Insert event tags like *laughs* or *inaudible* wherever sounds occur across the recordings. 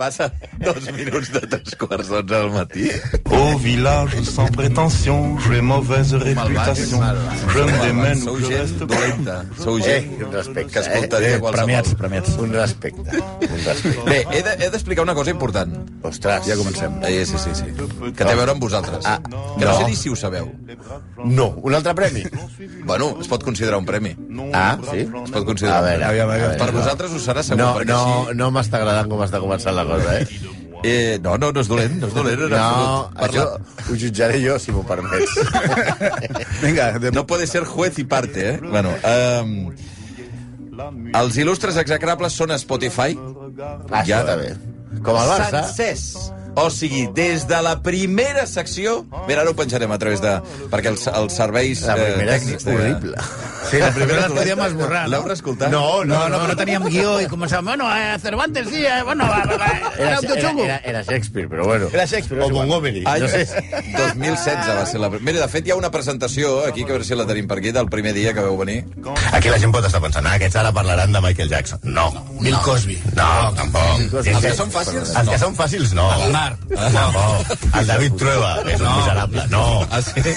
Passa dos minuts de tres quarts d'onze del matí. Au village sans prétention, j'ai mauvaise réputation. Je me démène Sou ou je gent reste dolenta. Sou Eh, gent un respecte, que escoltaria eh? qualsevol. Premiats, premiats. Un respecte, un respecte. Bé, he de- d'explicar una cosa important. Ostres. Ja comencem. Eh, sí, sí, sí. Que té a veure amb vosaltres. Ah, que no no. sé ni si ho sabeu. No, un altre premi? Bueno, es pot considerar un premi. Ah, sí? Es pot considerar A veure, un premi. aviam, aviam. Per vosaltres ho serà segur, No, perquè no, així... no m'està agradant com està començant la cosa, eh? Eh, no, no, no és dolent, no és dolent. en No, absolut. això ho jutjaré jo, si m'ho permets. *laughs* Vinga, de... No puede ser juez y parte, eh? Bueno, um, els il·lustres execrables són a Spotify. Ah, ja està bé. Com el Barça. Sencers. O sigui, des de la primera secció... Mira, ara ho penjarem a través de... Perquè els, els serveis La eh, primera és tècnics... de- horrible. Sí, la primera la podíem esborrar. L'heu reescoltat? No, No, no, però no teníem guió i començàvem, bueno, eh, Cervantes sí, eh, bueno, va, va, va, Era, era era, era, era Shakespeare, però bueno. Era Shakespeare, O és igual. Montgomery. Any No sé. 2016 va ser la... Mira, de fet, hi ha una presentació, aquí, que a veure si la tenim per aquí, del primer dia que vau venir. Aquí la gent pot estar pensant, ah, aquests ara parlaran de Michael Jackson. No. Bill Cosby. No, tampoc. Els que són fàcils? Els que són fàcils, no. Aznar. Tampoc. El David Trueba és un miserable. No. Ah, sí? *laughs*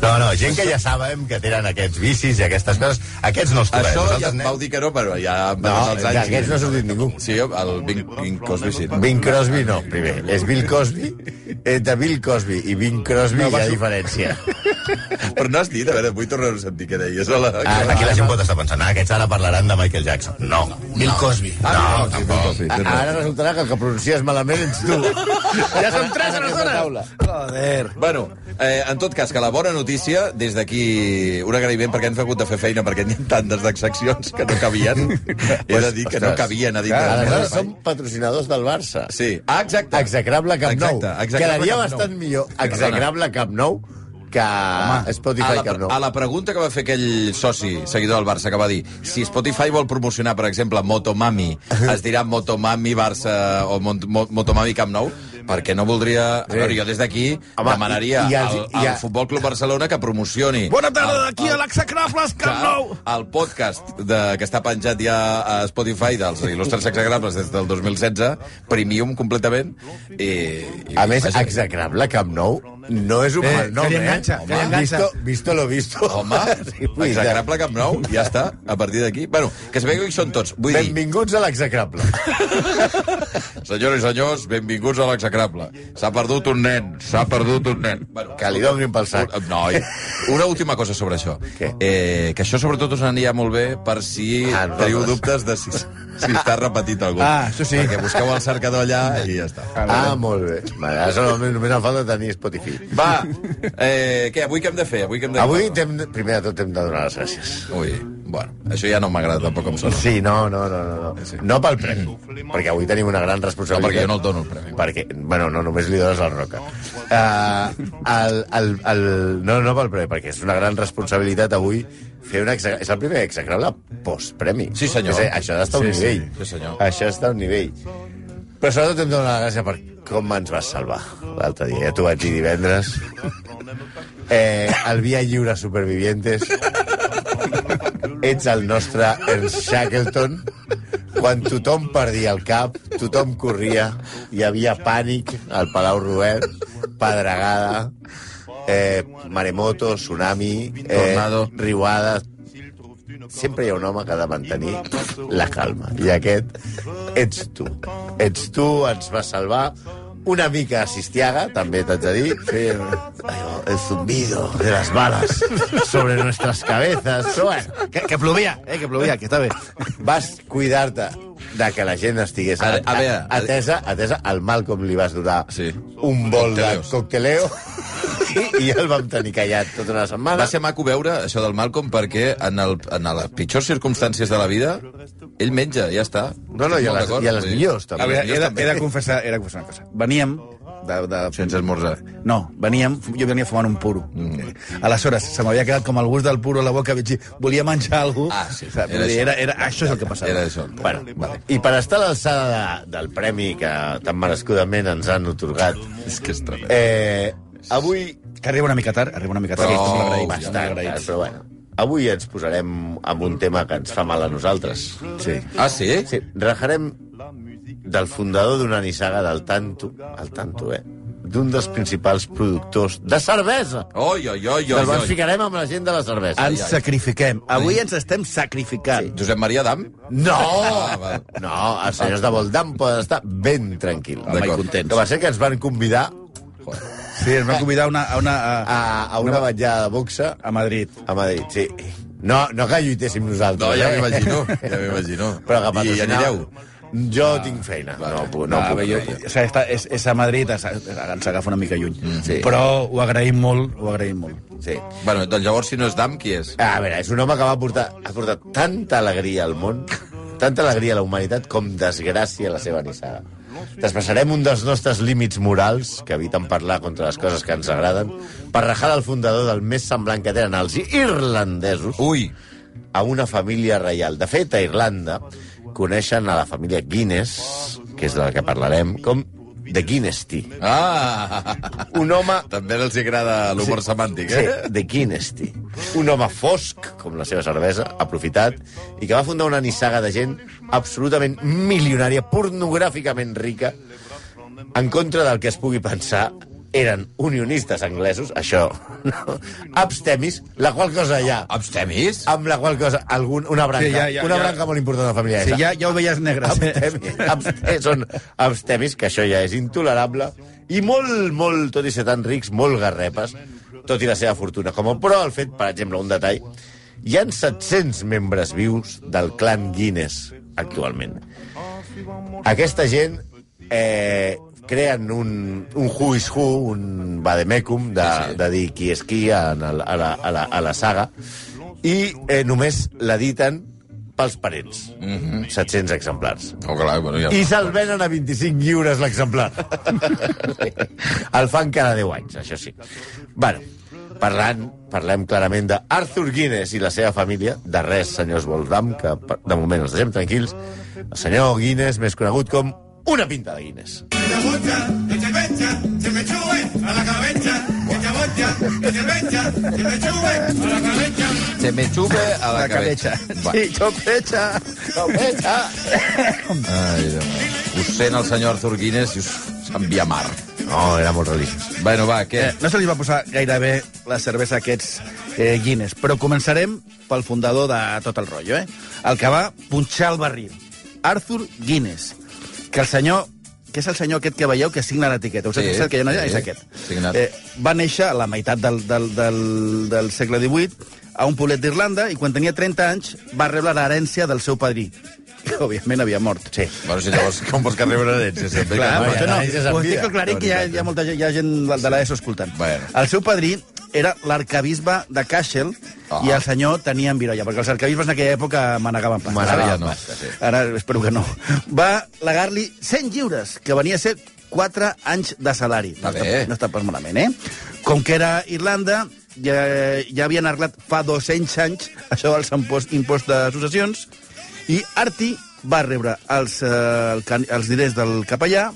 No, no, gent que ja sabem que tenen aquests vicis i aquestes coses, aquests no els tocarem. Això ja anem- vau dir que no, però ja No, els anys. d'aquests no ha sortit ningú. Sí, el Bing, Bing Cosby sí. Bing Crosby no, primer. És Bill Cosby. Entre Bill Cosby i Bing Crosby hi ha diferència. *laughs* Però no has dit, a veure, vull tornar a sentir què deies. Hola. Ah, Aquí la gent pot estar pensant, ah, aquests ara parlaran de Michael Jackson. No. Bill Cosby. No, tampoc. A- Ara resultarà que el que pronuncies malament ets tu. Ja som tres, En aquesta aleshores. taula. Joder. Bueno, eh, en tot cas, que la bona notícia, des d'aquí un agraïment perquè hem hagut de fer feina perquè n'hi ha tantes seccions que no cabien. *laughs* He de dir que no cabien a dir Aleshores som patrocinadors del Barça. Sí, ah, exacte. Execrable Camp Nou. Exacte, execrable Quedaria bastant millor execrable Camp Nou que a Spotify la, Camp Nou. a la pregunta que va fer aquell soci, seguidor del Barça, que va dir si Spotify vol promocionar, per exemple, Motomami, es dirà Motomami Barça o Mont Mo- Motomami Camp Nou, perquè no voldria... A veure, jo des d'aquí Home, demanaria i- i els- al, i al Futbol Club Barcelona que promocioni Bona tarda d'aquí a l'Execrables Camp Nou. el podcast de, que està penjat ja a Spotify dels Il·lustres Exagrables des del 2016, premium completament, i... i A més, vaja, execrable Camp Nou no és un Eh, mal nom, que eh? enganxa, que li enganxa. Visto, visto lo visto. Home, *laughs* Sí, dir, execrable Camp Nou, ja està, a partir d'aquí. Bueno, que es vegi que hi són tots. Vull dir, Benvinguts a l'execrable. *laughs* senyores i senyors, benvinguts a l'execrable. S'ha perdut un nen, s'ha perdut un nen. Bueno, Que li donin pel sac. un- no, i- una última cosa sobre això. Què? Eh, que això sobretot us aniria molt bé per si Ah, teniu nosaltres. dubtes de si, si està repetit algú. Ah, això sí. Perquè busqueu el cercador allà i ja està. Ah, molt bé. Vale, ara solament, només em falta tenir Spotify. Va, eh, què, avui què hem de fer? Avui, què hem de Avui, t'hem de- primer de tot, hem de donar les gràcies. Ui, bueno, això ja no m'agrada tampoc com sona. Sí, no, no, no, no. No, Sí. no pel premi, perquè avui tenim una gran No, responsabilitat. perquè jo no el dono el premi. Perquè, bueno, no, només li dones la roca. Uh, el, el, el, no, no pel premi, perquè és una gran responsabilitat avui fer una. És el primer execrable post-premi. Sí, senyor. És, això d'estar a un Sí, sí. nivell. Sí, senyor. Això està a un nivell. Però sobretot hem de donar la gràcia per com ens vas salvar l'altre dia. Ja t'ho vaig dir divendres. Eh, el Via Lliure Supervivientes ets el nostre Ernst Shackleton quan tothom perdia el cap, tothom corria, hi havia pànic al Palau Robert, pedregada, eh, maremoto, tsunami, eh, Tornado. riuada... Sempre hi ha un home que ha de mantenir la calma. I aquest ets tu. Ets tu, ens vas salvar. Una mica assistiaga, també t'haig de dir. Sí, el zumbido de las balas sobre nuestras cabezas. Però bueno, Que, que plovia, eh, que plovia, que està bé. vas cuidar-te de que la gent estigués A- a veure, a- atesa, atesa al mal com li vas donar Sí. un bol Cocteleos. de cocteleo i, i el vam tenir callat tota una setmana. Va ser maco veure això del Malcolm perquè en, el, en les pitjors circumstàncies de la vida ell menja, ja està. No, no, i a les- i a les millors, també. A veure, he de, he de confessar, he de confessar una cosa. Veníem de, de... Sense esmorzar. No, veníem, jo venia fumant un puro. Mm. Aleshores, se m'havia quedat com el gust del puro a la boca, vaig dir, volia menjar alguna Ah, cosa. sí, Saps? era dir, això. era, era, això és el que passava. Era això. Bueno, vale. I per estar a l'alçada de, del premi que tan merescudament ens han otorgat, És que és tremend. eh, avui... Que arriba una mica tard, arriba una mica tard. Prou, Estem agraïts, bastant, agraïts. però bueno. avui ens posarem amb un tema que ens fa mal a nosaltres. Sí. Ah, sí? Sí, rajarem del fundador d'una nissaga del Tanto, el Tanto, eh? d'un dels principals productors de cervesa. Oi, oi, oi, Ens oi, oi. ficarem amb la gent de la cervesa. Ens sacrifiquem. Avui ens estem sacrificant. Josep Maria Dam? No! Ah. No, els senyors de Voldam poden estar ben tranquils. Home, i contents. Que va ser que ens van convidar Sí, ens van convidar una, a, una, a, a, a una vetllada de boxa a Madrid. a Madrid, sí. No, no que lluitéssim nosaltres. No, ja eh? m'imagino, ja m'imagino. Però que I patrocinar... anireu? Jo tinc feina. No, puc, no, No, puc. jo, o sigui, està, és, és a Madrid, es- ens agafa una mica lluny. sí. Però ho agraïm molt, ho agraïm molt. Sí. Bueno, doncs llavors, si no és Dam, qui és? A veure, és un home que va portar, ha portat tanta alegria al món, tanta alegria a la humanitat com desgràcia a la seva nissaga. Traspassarem un dels nostres límits morals, que eviten parlar contra les coses que ens agraden, per rajar el fundador del més semblant que tenen els irlandesos Ui, a una família reial. De fet, a Irlanda coneixen a la família Guinness, que és de la que parlarem, com The Guinness Tea. ah! Un home També els agrada l'humor semàntic, Sí, eh? de Guinness Tea. Un home fosc, com la seva cervesa, aprofitat, i que va fundar una nissaga de gent absolutament milionària, pornogràficament rica, en contra del que es pugui pensar eren unionistes anglesos, això, no, abstemis, la qual cosa ja, Abstemis? amb la qual cosa, algun, una branca, Sí, ja, ja, una ja. branca molt important de la família Sí, ja, ja ho veies negre. Abstemis, abstemis, són abstemis, que això ja és intolerable, i molt, molt, tot i ser tan rics, molt garrepes, tot i la seva fortuna. Com a però el fet, per exemple, un detall, hi han 700 membres vius del clan Guinness actualment. Aquesta gent eh, creen un, un who is who, un vademecum de, Sí, sí. de dir qui és qui en el, a, la, a, la, a la saga i eh, només l'editen pels parents. Mm -hmm. 700 exemplars. Oh, clar, bueno, ja... I se'ls venen a 25 lliures l'exemplar. *laughs* El fan cada 10 anys, això sí. Bueno, parlant, parlem clarament d'Arthur Guinness i la seva família, de res, senyors Voldam, que de moment els deixem tranquils. El senyor Guinness, més conegut com una pinta de Guinness. Se me sube a la, La cabeza. Va. Sí, chopecha. Ai, Déu. Us sent el senyor Arthur Guinness i us envia mar. No, era molt religiós. Bueno, va, què? Eh, no se li va posar gaire bé la cervesa a aquests eh, Guinness, però començarem pel fundador de tot el rotllo, eh? El que va punxar el barril. Arthur Guinness. Que el senyor que és el senyor aquest que veieu que signa l'etiqueta. Us Sí, sí, que hi ha una, sí, és aquest. signat. Eh, va néixer a la meitat del, del, del, del segle XVIII a un poblet d'Irlanda i quan tenia 30 anys va rebre l'herència del seu padrí, que òbviament havia mort. Sí. Bueno, si llavors, com vols que rebre una herència? *laughs* Sempre Clar, que... ja això no, l'herència ho estic aclarint la que hi ha, veritat. hi ha molta hi ha gent de, de l'ESO escoltant. Bueno. El seu padrí era l'arcabisbe de Cashel Ah. i el senyor tenia envirolla, perquè els arcabisbes en aquella època manegaven pasta. Manegaven no. pasta, sí. Ara espero que no. Va legar-li 100 lliures, que venia a ser 4 anys de salari. No, està, no està pas malament, eh? Com que era Irlanda, ja, ja havien arreglat fa 200 anys *laughs* això dels impost, impost de successions, i Arti va rebre els, eh, el, els diners del capellà,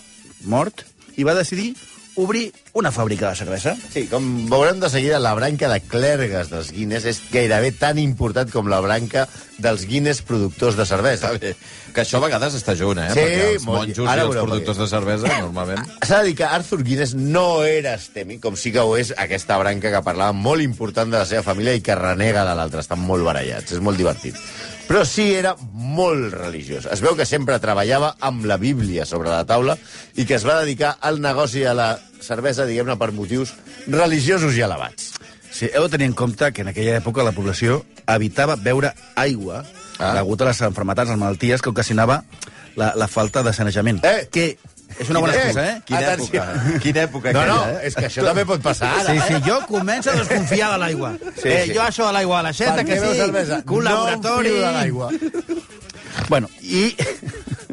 mort, i va decidir obrir una fàbrica de cervesa. Sí, com veurem de seguida, la branca de clergues dels Guinness és gairebé tan important com la branca dels Guinness productors de cervesa. Bé. Que això a vegades està junt, eh? Sí, Perquè els monjos ara i els productors de cervesa, normalment... *laughs* S'ha de dir que Arthur Guinness no era estemi, com sí que ho és aquesta branca que parlava molt important de la seva família i que renega de l'altra. Estan molt barallats, és molt divertit. Però sí era molt religiós. Es veu que sempre treballava amb la Bíblia sobre la taula i que es va dedicar al negoci de la cervesa, diguem-ne, per motius religiosos i elevats. Sí, heu de tenir en compte que en aquella època la població evitava beure aigua Ah. degut a les enfermetats, les malalties que ocasionava la, la falta de sanejament. Eh! Que és una bona Eh! excusa, eh? Quina Atenció. època, quina època No, no, aquella, eh? és que això també pot passar ara. Sí, sí, eh? jo començo a desconfiar de l'aigua. Sí, eh, sí. Jo això de l'aigua a la xeta, Per que sí, un No de l'aigua. Bueno, i...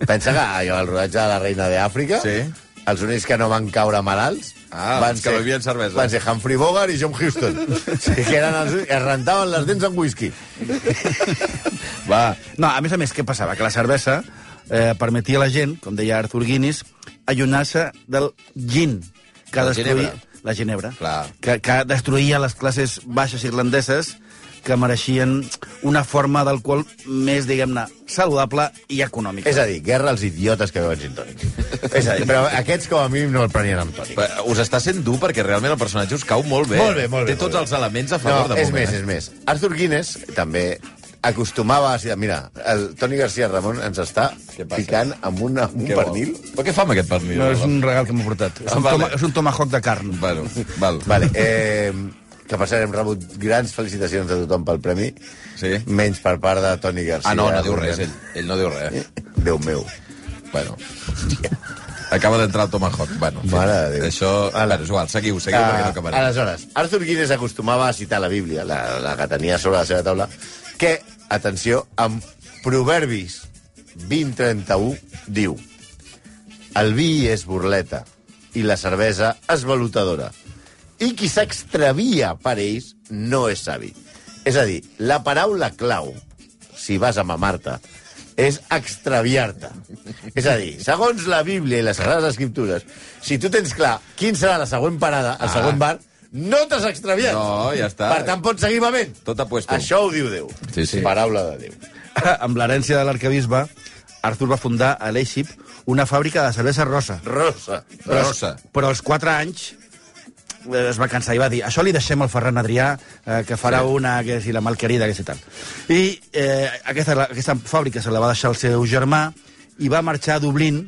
Pensa que allò, el rodatge de la reina d'Àfrica, Sí. els únics que no van caure malalts Ah, els que bevien cervesa. Van ser Humphrey Bogart i John Huston. sí, que eren els que es rentaven les dents amb whisky. Va, No, a més a més, què passava? Que la cervesa eh, permetia a la gent, com deia Arthur Guinness, allunar-se del gin, que La destruïa... ginebra. La ginebra. Clar. Que, que destruïa les classes baixes irlandeses que mereixien una forma d'alcohol més, diguem-ne, saludable i econòmica. És a dir, guerra als idiotes que beuen gin tònic. és a dir, però aquests com a mínim no el prenien amb tònic. Però Us està sent dur perquè realment el personatge us cau molt bé. Molt bé, molt bé, Té molt tots bé. els elements a No, favor de és moment. més, és més. Arthur Guinness també acostumava a... Mira, el Toni García Ramon ens està ficant amb, una, amb un Què vol? pernil. Però què fa amb aquest pernil? No, és un regal que m'ha portat. És Ah, un, vale. toma, és un tomahawk de carn. Bueno, val. Vale, eh, que per cert hem rebut grans felicitacions de tothom pel premi, Sí? menys per part de Toni García. Ah, no, no diu res, ell. Ell no diu res. *laughs* Déu meu. Bueno. Acaba d'entrar el Tomahawk. Bueno, Mare de Déu. Això... Ala. Bueno, és igual, seguiu, seguiu, perquè no Ah, acabarem. aleshores, Arthur Guinness acostumava a citar la Bíblia, la, la que tenia sobre la seva taula, que, atenció, amb Proverbis 20.31 diu el vi és burleta i la cervesa esvalutadora i qui s'extravia per ells no és savi. És a dir, la paraula clau, si vas a mamar-te, és extraviar-te. És a dir, segons la Bíblia i les Sagrades Escriptures, si tu tens clar quin serà la següent parada, el Ah. següent bar, no t'has extraviat. No, ja està. Per tant, pots seguir bevent. Tot a puesto. Això ho diu Déu. Sí, sí. Paraula de Déu. *laughs* amb l'herència de l'arcabisbe, Arthur va fundar a Leipzig una fàbrica de cervesa rosa. Rosa. Però, Rosa. però als 4 anys eh, es va cansar i va dir això li deixem al Ferran Adrià, eh, que farà sí. una, que si la malquerida, que si tal. I eh, aquesta, aquesta fàbrica se la va deixar el seu germà i va marxar a Dublín,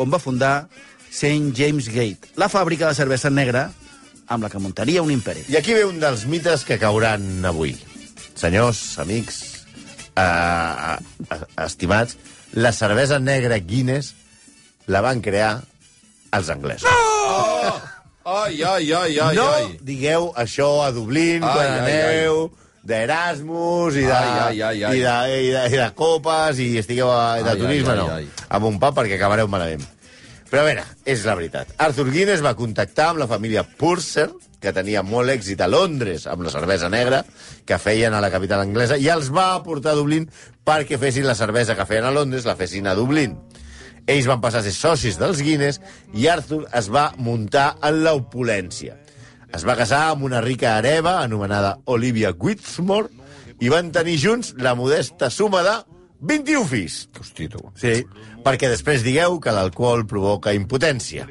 on va fundar St. James Gate, la fàbrica de cervesa negra amb la que muntaria un imperi. I aquí ve un dels mites que cauran avui. Senyors, amics, eh, eh, estimats, la cervesa negra Guinness la van crear els anglesos. Ai, ai, ai, ai, no ai. digueu això a Dublín Ai, quan ai, aneu d'Erasmus i de, Ai, ai, ai, ai. I, de, i, de, i de copes i estigueu a, de Ai, turisme, ai, ai, no. ai. Amb un pub perquè acabareu malament. Però a veure, és la veritat. Arthur Guinness va contactar amb la família Purser, que tenia molt èxit a Londres amb la cervesa negra que feien a la capital anglesa, i els va portar a Dublín perquè fessin la cervesa que feien a Londres, la fessin a Dublín. Ells van passar a ser socis dels Guinness i Arthur es va muntar en l'opulència. Es va casar amb una rica hereva anomenada Olivia Whitmore i van tenir junts la modesta suma de 21 fills. Hosti, tu. Sí. Perquè després digueu que l'alcohol provoca impotència.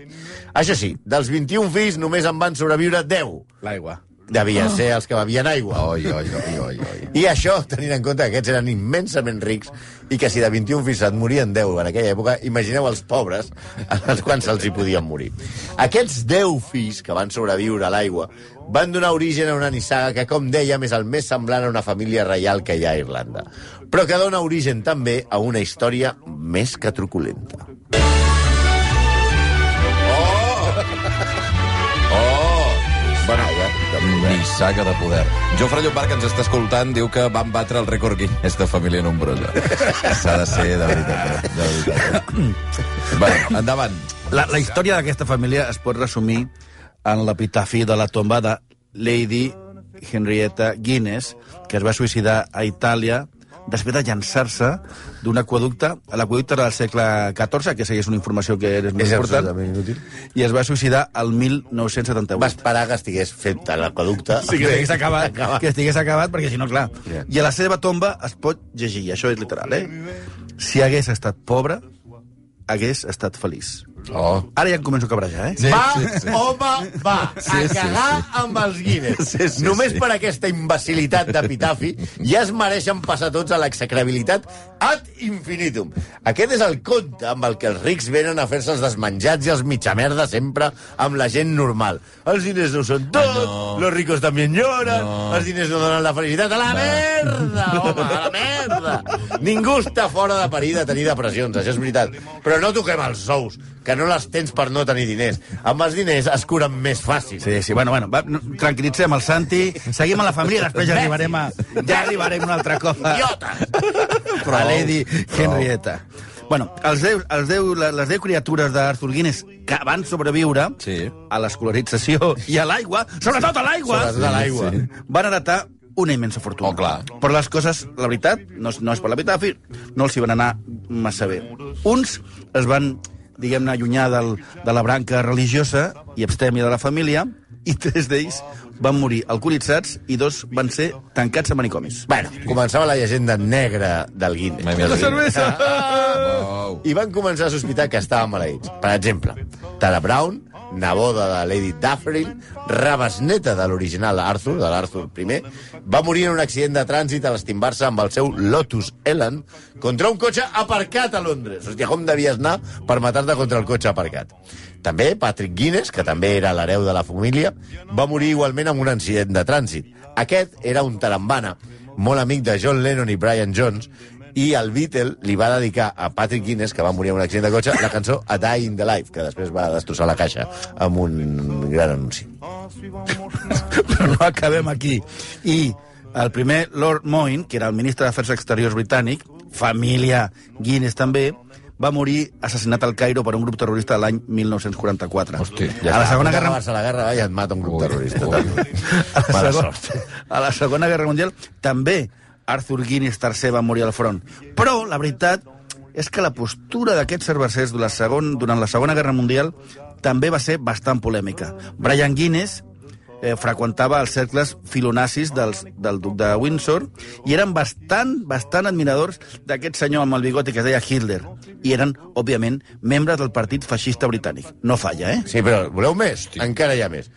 Això sí, dels 21 fills només en van sobreviure 10. L'aigua. Devien ser els que bevien aigua. Oi, oi, oi, oi, oi. I això, tenint en compte que aquests eren immensament rics i que si de 21 fills et morien 10 en aquella època, imagineu els pobres als quants se'ls hi podien morir. Aquests 10 fills que van sobreviure a l'aigua van donar origen a una nissaga que, com dèiem, és el més semblant a una família reial que hi ha a Irlanda, però que dona origen també a una història més que truculenta. Poder. nissaga de poder. Jofre Llombard, que ens està escoltant, diu que van batre el rècord Guinness de família nombrosa. S'ha de ser, de veritat, eh? de veritat. Bueno, endavant. La, la història d'aquesta família es pot resumir en l'epitafi de la tomba de Lady Henrietta Guinness, que es va suïcidar a Itàlia després de llançar-se d'un aquaducte, l'aquaducte era del segle XIV, que segueix una informació que és molt És important, inútil. i es va suïcidar el 1978. Va esperar que estigués fet a l'aquaducte. Sí, que estigués *laughs* acabat, que estigués acabat, perquè si no, clar... Ja. I a la seva tomba es pot llegir, això és literal, eh? Si hagués estat pobre, hagués estat feliç. Oh. Ara ja em començo a cabrejar, eh? Sí, va, sí, sí. home, va, Sí, a sí, cagar sí. amb els Guinness. Sí, sí, Només sí. per aquesta imbecilitat d'epitafi ja es mereixen passar tots a l'execrabilitat ad infinitum. Aquest és el conte amb el que els rics venen a fer-se els desmenjats i els mitjamerda sempre amb la gent normal. Els diners no són tot, no. los ricos també lloren, No. els diners no donen la felicitat. A la merda, home, a la merda. Ningú està fora de perill de tenir depressions, això és veritat. Però no toquem els sous, que no les tens per no tenir diners. Amb els diners es curen més fàcil. Sí, sí, bueno, bueno, va, no, tranquil·litzem el Santi, seguim a la família, després ja arribarem a, ja arribarem un altre cop a, a Lady Henrietta. Bueno, els deu, els deu, les deu criatures d'Arthur Guinness que van sobreviure Sí. a l'escolarització i a l'aigua, sobretot a l'aigua, l'aigua. Sí. van heretar una immensa fortuna. Oh, clar. Però les coses, la veritat, no, no és per l'epitafi, no els hi van anar massa bé. Uns es van, diguem-ne, allunyar del, de la branca religiosa i abstèmia de la família, i tres d'ells van morir alcoholitzats i dos van ser tancats a manicomis. Bueno, començava la llegenda negra del Guinness. Mai més dit. cervesa! *laughs* Wow. I van començar a sospitar que estaven maleïts. Per exemple, Tara Brown, neboda de Lady Dufferin, rebesneta de l'original Arthur, de l'Arthur I, va morir en un accident de trànsit a l'estimbar-se amb el seu Lotus Elan contra un cotxe aparcat a Londres. Hòstia, com devies anar per matar-te contra el cotxe aparcat? També Patrick Guinness, que també era l'hereu de la família, va morir igualment en un accident de trànsit. Aquest era un tarambana, molt amic de John Lennon i Brian Jones, i el Beatle li va dedicar a Patrick Guinness, que va morir en un accident de cotxe, la cançó A Die in the Life, que després va destrossar la caixa amb un gran anunci. Però no acabem aquí. I el primer Lord Moyne, que era el ministre d'Afers Exteriors britànic, família Guinness també, va morir assassinat al Cairo per un grup terrorista l'any 1944. Hosti, a la Segona Guerra Acabar-se la guerra va, i et mata un grup Ui, terrorista. ui. a la, segona, a la Segona Guerra Mundial també Arthur Guinness III va morir al front. Però la veritat és que la postura d'aquests cervesers durant la, segon, durant la Segona Guerra Mundial també va ser bastant polèmica. Brian Guinness eh, freqüentava els cercles filonazis dels, del duc de Windsor i eren bastant, bastant admiradors d'aquest senyor amb el bigoti que es deia Hitler. I eren, òbviament, membres del partit feixista britànic. No falla, eh? Sí, però voleu més? Encara hi ha més.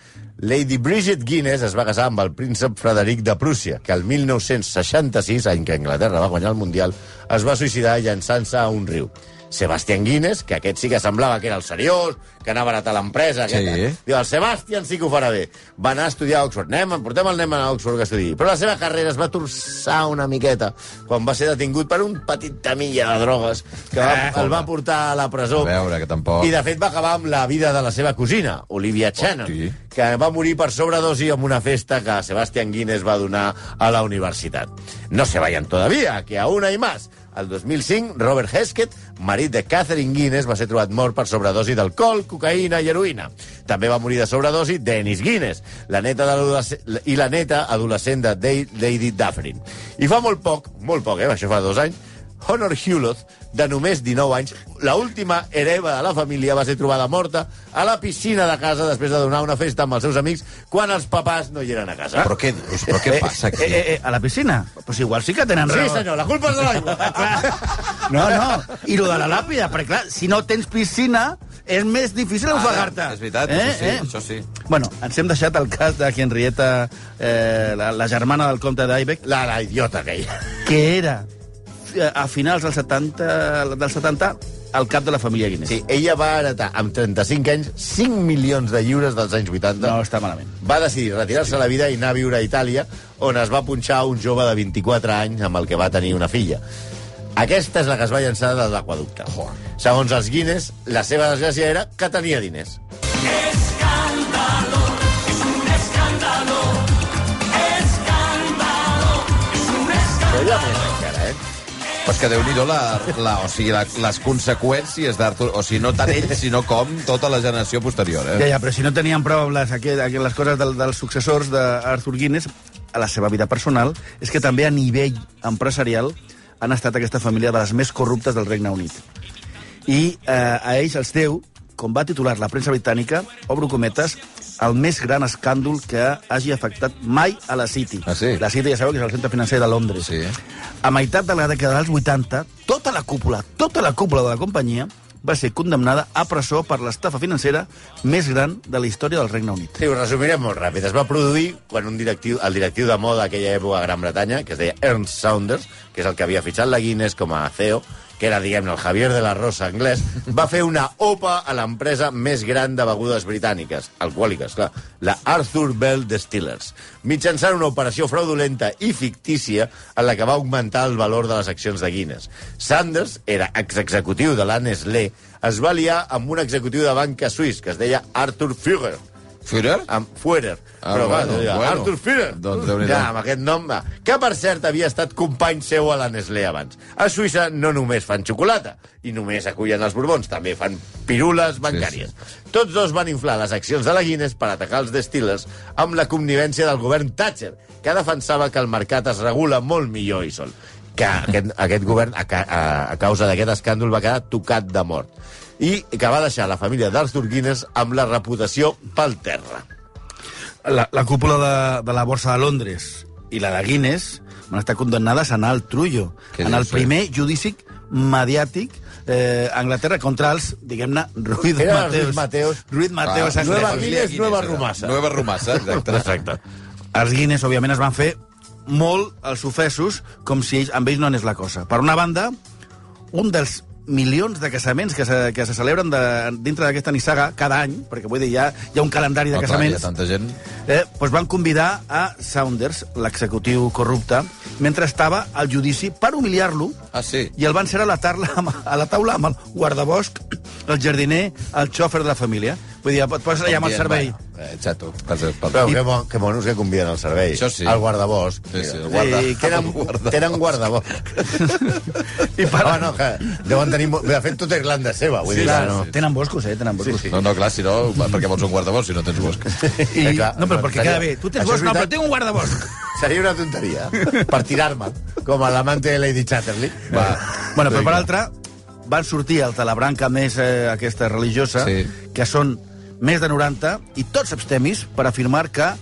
Lady Bridget Guinness es va casar amb el príncep Frederic de Prússia, que el 1966, any que Anglaterra va guanyar el Mundial, es va suïcidar llançant-se a un riu. Sebastian Guinness, que aquest sí que semblava que era el seriós, que anava a heretar l'empresa. Sí. aquest- Diu, el Sebastian sí que ho farà bé. Va anar a estudiar a Oxford. Anem, portem el nen a Oxford que estudi. Però la seva carrera es va torçar una miqueta quan va ser detingut per un petit tamilla de drogues que va, el va portar a la presó. A veure, que tampoc... I, de fet, va acabar amb la vida de la seva cosina, Olivia Channon, Hosti. que va morir per sobredosi en una festa que Sebastian Guinness va donar a la universitat. No se vayan todavía, que aún hay más. El 2005, Robert Heskett, marit de Catherine Guinness, va ser trobat mort per sobredosi d'alcohol, cocaïna i heroïna. També va morir de sobredosi Dennis Guinness, la neta de i la neta adolescent de Lady Dufferin. I fa molt poc, molt poc, eh, això fa dos anys, Honor Hewlett, de només 19 anys, la última hereva de la família va ser trobada morta a la piscina de casa després de donar una festa amb els seus amics quan els papàs no hi eren a casa. Però què dius? Però què passa aquí? Eh, eh, eh, a la piscina? Pues igual sí que tenen Sí, raó. senyor, la culpa és de l'aigua. *laughs* No, no. I lo de la làpida, perquè clar, si no tens piscina, és més difícil ofegar-te. és veritat, això sí, això sí. Bueno, ens hem deixat el cas de Henrietta, eh, la, la germana del comte d'Aibec, La, la idiota aquella. que era eh, a finals dels 70, dels 70 el cap de la família Guinness. Sí, ella va heretar amb 35 anys 5 milions de lliures dels anys 80. No està malament. Va decidir retirar-se la vida i anar a viure a Itàlia, on es va punxar un jove de 24 anys amb el que va tenir una filla. Aquesta és la que es va llançar de l'aquaducte. Segons els Guinness, la seva desgràcia era que tenia diners. Però és que déu-n'hi-do la, la, o sigui, la, les conseqüències d'Arthur... O sigui, no tant ell, sinó com tota la generació posterior. Ja, Eh? ja, però si no tenien prou les, les coses del, dels successors d'Arthur Guinness, a la seva vida personal, és que també a nivell empresarial han estat aquesta família de les més corruptes del Regne Unit. I eh, a ells els deu, com va titular la premsa britànica, obro cometes, el més gran escàndol que hagi afectat mai a la City. Ah, sí? La City, ja sabeu que és el centre financer de Londres. Sí. A meitat de la dècada dels 80, tota la cúpula, tota la cúpula de la companyia va ser condemnada a presó per l'estafa financera més gran de la història del Regne Unit. Sí, ho resumirem molt ràpid. Es va produir quan un directiu, el directiu de moda d'aquella època a Gran Bretanya, que es deia Ernst Saunders, que és el que havia fitxat la Guinness com a CEO, que era, diguem-ne, el Javier de la Rosa anglès, va fer una OPA a l'empresa més gran de begudes britàniques, alcohòliques, clar, la Arthur Bell Distillers, mitjançant una operació fraudulenta i fictícia en la que va augmentar el valor de les accions de Guinness. Sanders era exexecutiu de la Nestlé, es va liar amb un executiu de banca suís que es deia Arthur Führer, Führer? amb Führer. Ah, però bueno, deia, bueno. Arthur Führer. Doncs ja, amb aquest nom, va. Que, per cert, havia estat company seu a la Nestlé abans. A Suïssa no només fan xocolata i només acullen els borbons, també fan pirules bancàries. Sí, sí. Tots dos van inflar les accions de la Guinness per atacar els destillers amb la connivència del govern Thatcher, que defensava que el mercat es regula molt millor i sol que aquest, aquest govern, a, a, a causa d'aquest escàndol, va quedar tocat de mort i que va deixar la família d'Arthur Guinness amb la reputació pel terra. la, la cúpula de, de la Borsa de Londres i la de Guinness van estar condemnades a anar al trullo. Què en el dius, eh? primer judici mediàtic eh, a Anglaterra contra els, diguem-ne, Ruiz Era Mateos. Ruiz Mateos. Ruiz Mateos. Ah. Nueva Guinness, Nueva. Rumasa. Nueva Rumasa, exacte. Exacte. Els Guinness, òbviament, es van fer molt els ofesos, com si ells, amb ells no anés la cosa. Per una banda, un dels milions de casaments que se, que se celebren de, dintre d'aquesta nissaga cada any, perquè vull dir, hi ha, hi ha un calendari de No, clar, casaments, tanta gent. eh, doncs van convidar a Saunders, l'executiu corrupte, mentre estava al judici per humiliar-lo Ah, sí? i el van ser a la, tarla, a la taula amb el guardabosc, el jardiner, el xòfer de la família. Vull dir, et poses allà amb el servei. Eh. Passa, Però que, bon, que monos que conviden al servei. Això sí. El guardabosc. Sí, sí, el guarda- *laughs* I tenen, guarda- tenen guardabosc. I per... Home, no, que deuen tenir... De fet, Irlanda és seva. Vull Sí, dir, Clar, no. no. Tenen boscos, eh? Tenen boscos. Sí, sí. No, no, clar, si no, perquè vols un guardabosc si no tens bosc. *laughs* I, Eh, clar, no, però perquè seria- queda bé. Tu tens bosc, no, però tinc un guardabosc. *laughs* Seria una tonteria. Per tirar-me, com a l'amante de Lady Chatterley. Va. Bueno, però per altra, van sortir el de la branca més eh, aquesta religiosa, Sí. que són més de 90, i tots abstemis per afirmar que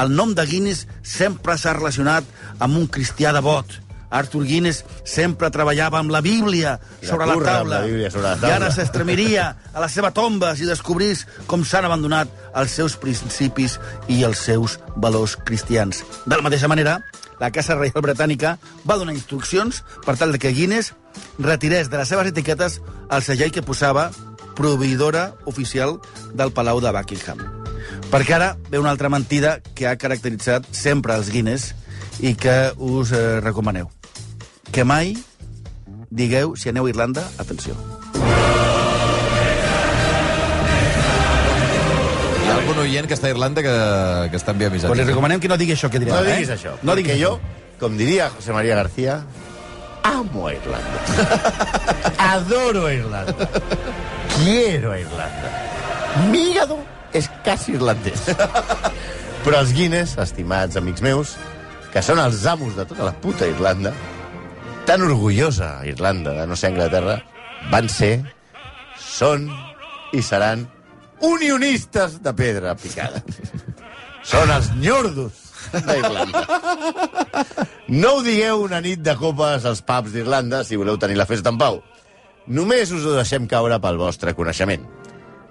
el nom de Guinness sempre s'ha relacionat amb un cristià devot. Arthur Guinness sempre treballava amb la Bíblia I la sobre la taula. la Bíblia sobre la I taula. ara s'estremiria a la seva tomba si descobrís com s'han abandonat els seus principis i els seus valors cristians. De la mateixa manera, la Casa Reial Britànica va donar instruccions per tal de que Guinness retirés de les seves etiquetes el segell que posava proveïdora oficial del Palau de Buckingham. Perquè ara ve una altra mentida que ha caracteritzat sempre els Guinness i que us eh, recomaneu. Que mai digueu, si aneu a Irlanda, atenció. Hi ha algun oient que està a Irlanda que, que està enviant Pues li missatges. recomanem que no digui això que dirà. No eh? diguis això. No perquè diguis jo, com diria José María García, amo a Irlanda. *laughs* Adoro a Irlanda. Quiero a Irlanda. Mi hígado és quasi irlandès. Però els Guinness, estimats amics meus, que són els amos de tota la puta Irlanda, tan orgullosa Irlanda de no ser Anglaterra, van ser, són i seran unionistes de pedra picada. Són els nyordos d'Irlanda. No ho digueu una nit de copes als pubs d'Irlanda si voleu tenir la festa en pau. Només us ho deixem caure pel vostre coneixement.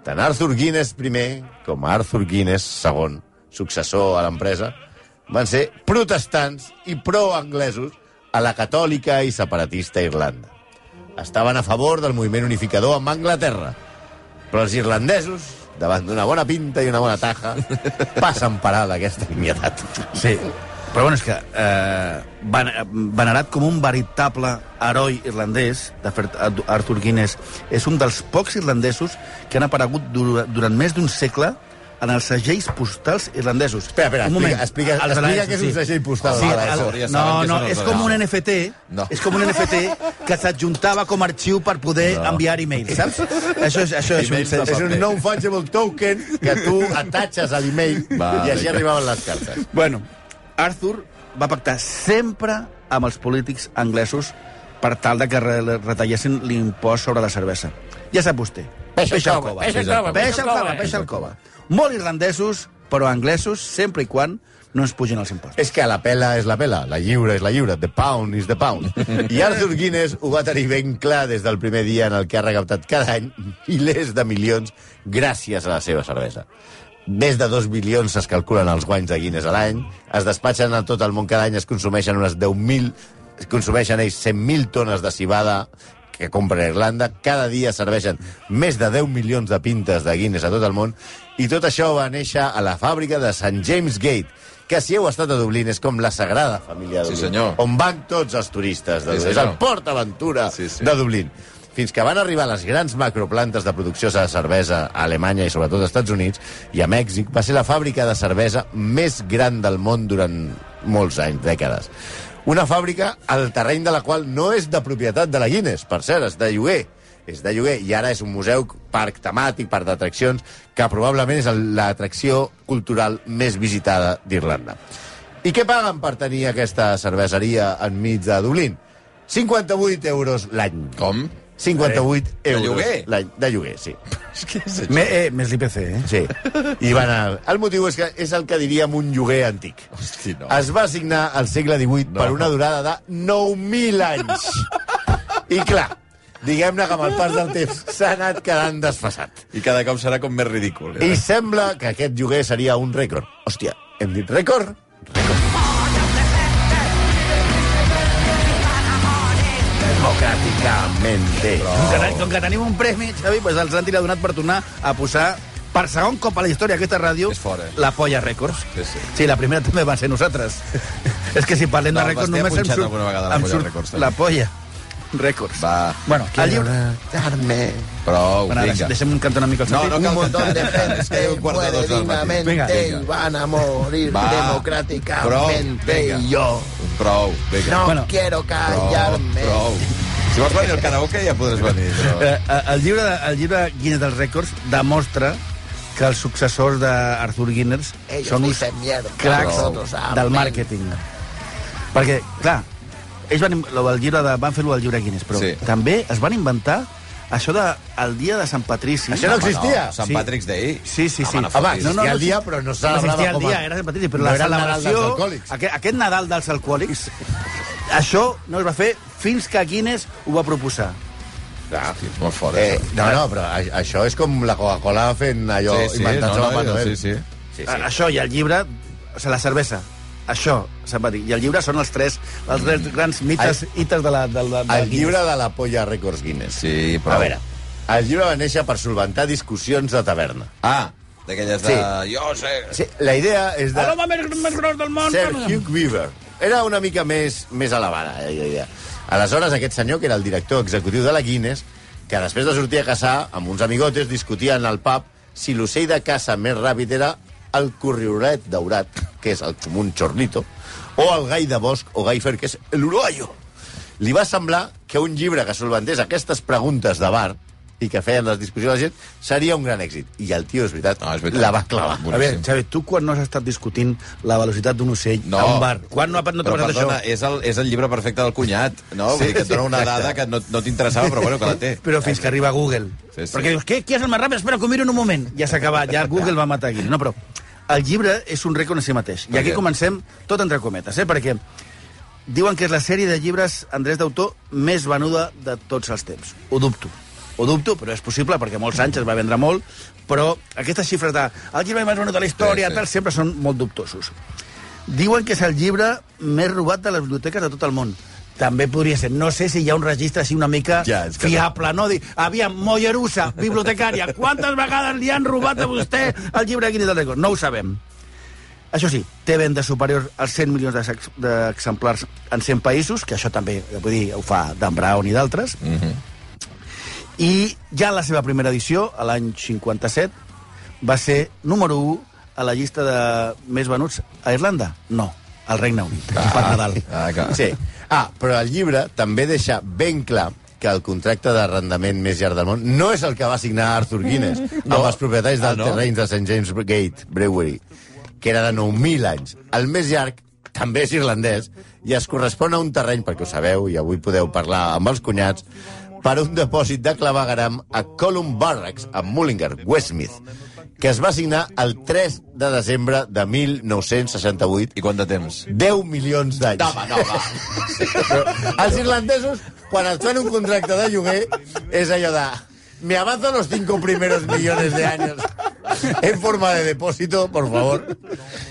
Tant Arthur Guinness primer com Arthur Guinness segon, successor a l'empresa, van ser protestants i pro-anglesos a la catòlica i separatista Irlanda. Estaven a favor del moviment unificador amb Anglaterra, però els irlandesos, davant d'una bona pinta i una bona taja, *laughs* passen per alt aquesta nimietat. Sí. Però bueno, és que eh, ven venerat com un veritable heroi irlandès, de fet, Arthur Guinness és un dels pocs irlandesos que han aparegut dur durant més d'un segle en els segells postals irlandesos. Espera, espera, Un moment. explica- explica- de explica l'ESO, què és un segell postal Sí, el, l'ESO. Ja no, no, és com un. NFT, No. és com un NFT que s'adjuntava com a arxiu per poder No. enviar e-mails, saps? *laughs* Això és, això és un. És un non-fungible token que tu atatxes a l'email Va, i així arribaven les cartes. Bueno, Arthur va pactar sempre amb els polítics anglesos per tal de que re retallessin l'impost sobre la cervesa. Ja sap vostè. Peix al cova, Peix al cova, peix al cova, peix al cova. Molt irlandesos, però anglesos, sempre i quan no ens pugin els impostos. És que la pela és la pela, la lliure és la lliure, the pound is the pound. I Arthur *laughs* Guinness ho va tenir ben clar des del primer dia en el que ha recaptat cada any milers de milions gràcies a la seva cervesa. Més de 2 bilions es calculen els guanys de Guinness a l'any, es despatxen a tot el món cada any, es consumeixen unes 10.000, es consumeixen ells 100.000 tones de cibada que compren a Irlanda, cada dia serveixen més de 10 milions de pintes de Guinness a tot el món, i tot això va néixer a la fàbrica de St. James Gate, que si heu estat a Dublín és com la sagrada família de Sí, Dublín, senyor. on van tots els turistes de Sí, és el Port Aventura Sí, sí. de Dublín. Fins que van arribar les grans macroplantes de producció de cervesa a Alemanya i sobretot als Estats Units i a Mèxic, va ser la fàbrica de cervesa més gran del món durant molts anys, dècades. Una fàbrica al terreny de la qual no és de propietat de la Guinness, per cert, és de lloguer. És de lloguer i ara és un museu, parc temàtic, parc d'atraccions, que probablement és l'atracció cultural més visitada d'Irlanda. I què paguen per tenir aquesta cerveseria enmig de Dublín? 58 euros l'any. Com? 58 euros. lloguer? L'any, de lloguer, sí. *laughs* Me, eh, més l'IPC, eh? Sí. I van a... El motiu és que és el que diríem un lloguer antic. Hosti, no. Es va signar al segle XVIII No. per una durada de 9.000 anys. I clar, diguem-ne que amb el pas del temps s'ha anat quedant desfasat. I cada cop serà com més ridícul. I sembla que aquest lloguer seria un rècord. Hòstia, hem dit rècord? Democràticament bé. Com que, com que tenim un premi, Xavi, doncs els han tirat donat per tornar a posar per segon cop a la història d'aquesta ràdio És fort, eh? la Polla Records. Sí, sí. sí, la primera també van ser nosaltres. *laughs* És que si parlem No, de rècords només em surt, la em surt Records, també. la Polla Records. Va. Bueno, el llibre... Darme. Prou, Bueno, vinga. deixem cantar una mica No, sentit. no cal Un montón cantar, de. És que *laughs* gente un quart de dos del matí. Venga. y van a morir Va. democráticamente. Prou, vinga. yo Prou, vinga. no Bueno. quiero Prou, callarme. prou. Si vols venir al karaoke ja podràs venir. Però... Eh, eh, el, llibre, de- el llibre Guinness dels Rècords demostra que els successors d'Arthur Guinness Ellos són uns cracs amén. del màrqueting. Perquè, clar, ells van, del llibre de, van fer-ho al llibre Guinness, però Sí. també es van inventar això de el dia de Sant Patrici. Això no existia. No, Sant Sí. Patrick's Day. Sí, sí, sí. Home, no Home, no, no, el dia, però no No celebrava existia el com a... dia, era Sant Patrici, però no la el celebració... Aquest, aquest Nadal dels alcohòlics, això no es va fer fins que Guinness ho va proposar. Ah. Sí, és molt fort, Eh, eh? no, no, però a- això és com la Coca-Cola fent allò, sí, sí, inventant-se no, la Papa no, Noel. sí, sí. sí, Sí. Això i el llibre, o sigui, la cervesa, això, se'n va dir. I el llibre són els tres, els tres grans mites, hites de la... De, la- de El llibre de la Polla Records Guinness. Sí, però... A veure, el llibre va néixer per solventar discussions de taverna. Ah, d'aquelles de... Jo sé... Sí, la idea és de L'home més, més gros del món. Sir Hugh Weaver. Era una mica més, més elevada, eh, la idea. Aleshores, aquest senyor, que era el director executiu de la Guinness, que després de sortir a caçar amb uns amigotes, discutien al pub si l'ocell de caça més ràpid era el corriolet daurat, que és el comú chorlito, o el gai de bosc o gaifer, que és l'uruguayo. Li va semblar que un llibre que solventés aquestes preguntes de bar i que feien les discussions de la gent seria un gran èxit. I el tio, és veritat, No, és veritat. la va clavar. A veure, Xavi, tu quan no has estat discutint la velocitat d'un ocell No. a un bar? Quan no, ha- no t'ha però, passat perdona, això? és el, és el llibre perfecte del cunyat, no? Sí, Vull dir que et dona una dada que no, no t'interessava, però bueno, que la té. *laughs* Però fins que arriba Google. Sí, sí. Perquè dius, què, qui és el més ràpid? Espera, que ho miro en un moment. Ja s'ha acabat, ja Google va matar Guinness. No, però el llibre és un rècord en si mateix. I aquí què? comencem tot entre cometes, eh? Perquè diuen que és la sèrie de llibres, Andrés d'autor, més venuda de tots els temps. Ho dubto. Ho dubto, però és possible, perquè molts anys es va vendre molt, però aquestes xifres de el llibre més venut de la història, Sí, sí. tal, sempre són molt dubtosos. Diuen que és el llibre més robat de les biblioteques de tot el món. També podria ser. No sé si hi ha un registre així una mica Ja, que fiable, no? Dir, aviam, Mollerussa, bibliotecària, quantes vegades li han robat a vostè el llibre Guinness del Rècord? No ho sabem. Això sí, té vendes superiors als 100 milions d'ex- d'exemplars en 100 països, que això també, vull dir, ho fa Dan Brown i d'altres. Mm -hmm. I ja en la seva primera edició, a l'any 57, va ser número 1 a la llista de més venuts a Irlanda? No, al Regne Unit, ah, per Nadal. Ah. Sí. Ah, però el llibre també deixa ben clar que el contracte d'arrendament més llarg del món no és el que va signar Arthur Guinness no. amb els propietaris Ah, dels no? terrenys de St. James Gate Brewery, que era de 9.000 anys. El més llarg també és irlandès i es correspon a un terreny, perquè ho sabeu, i avui podeu parlar amb els cunyats, per un depòsit de clavegaram a Column Barracks, a Mullingar, Westmeath, que es va signar el 3 de desembre de 1968 I quant de temps? 10 milions d'anys. Home, no, va. Els irlandesos, quan et fan un contracte de lloguer, és allò de... Me avanzo los cinco primeros millones de años *laughs* en forma de depósito, por favor.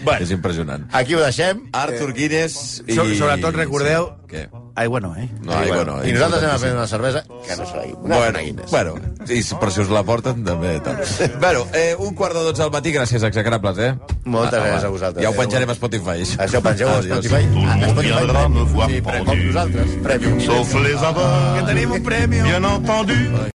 Bueno. És impressionant. Aquí ho deixem. Arthur Guinness i... So, sobretot recordeu... Sí. Què? Aigua no, eh? No, aigua no. I nosaltres anem a prendre una cervesa, que no serà una Bueno, Guinness. bueno, i si- però si us la porten, també. Tal. bueno, eh, un quart de dotze al matí, gràcies, execrables, eh? Moltes Ah, gràcies a vosaltres, Ja ho eh? penjarem a Spotify. Això pengeu a Adiós. Spotify. Tout le A monde Spotify, viendra me voir sí, com pendu. nosaltres. Premi. Sauf les aveugles, Que tenim un premi. bien entendu.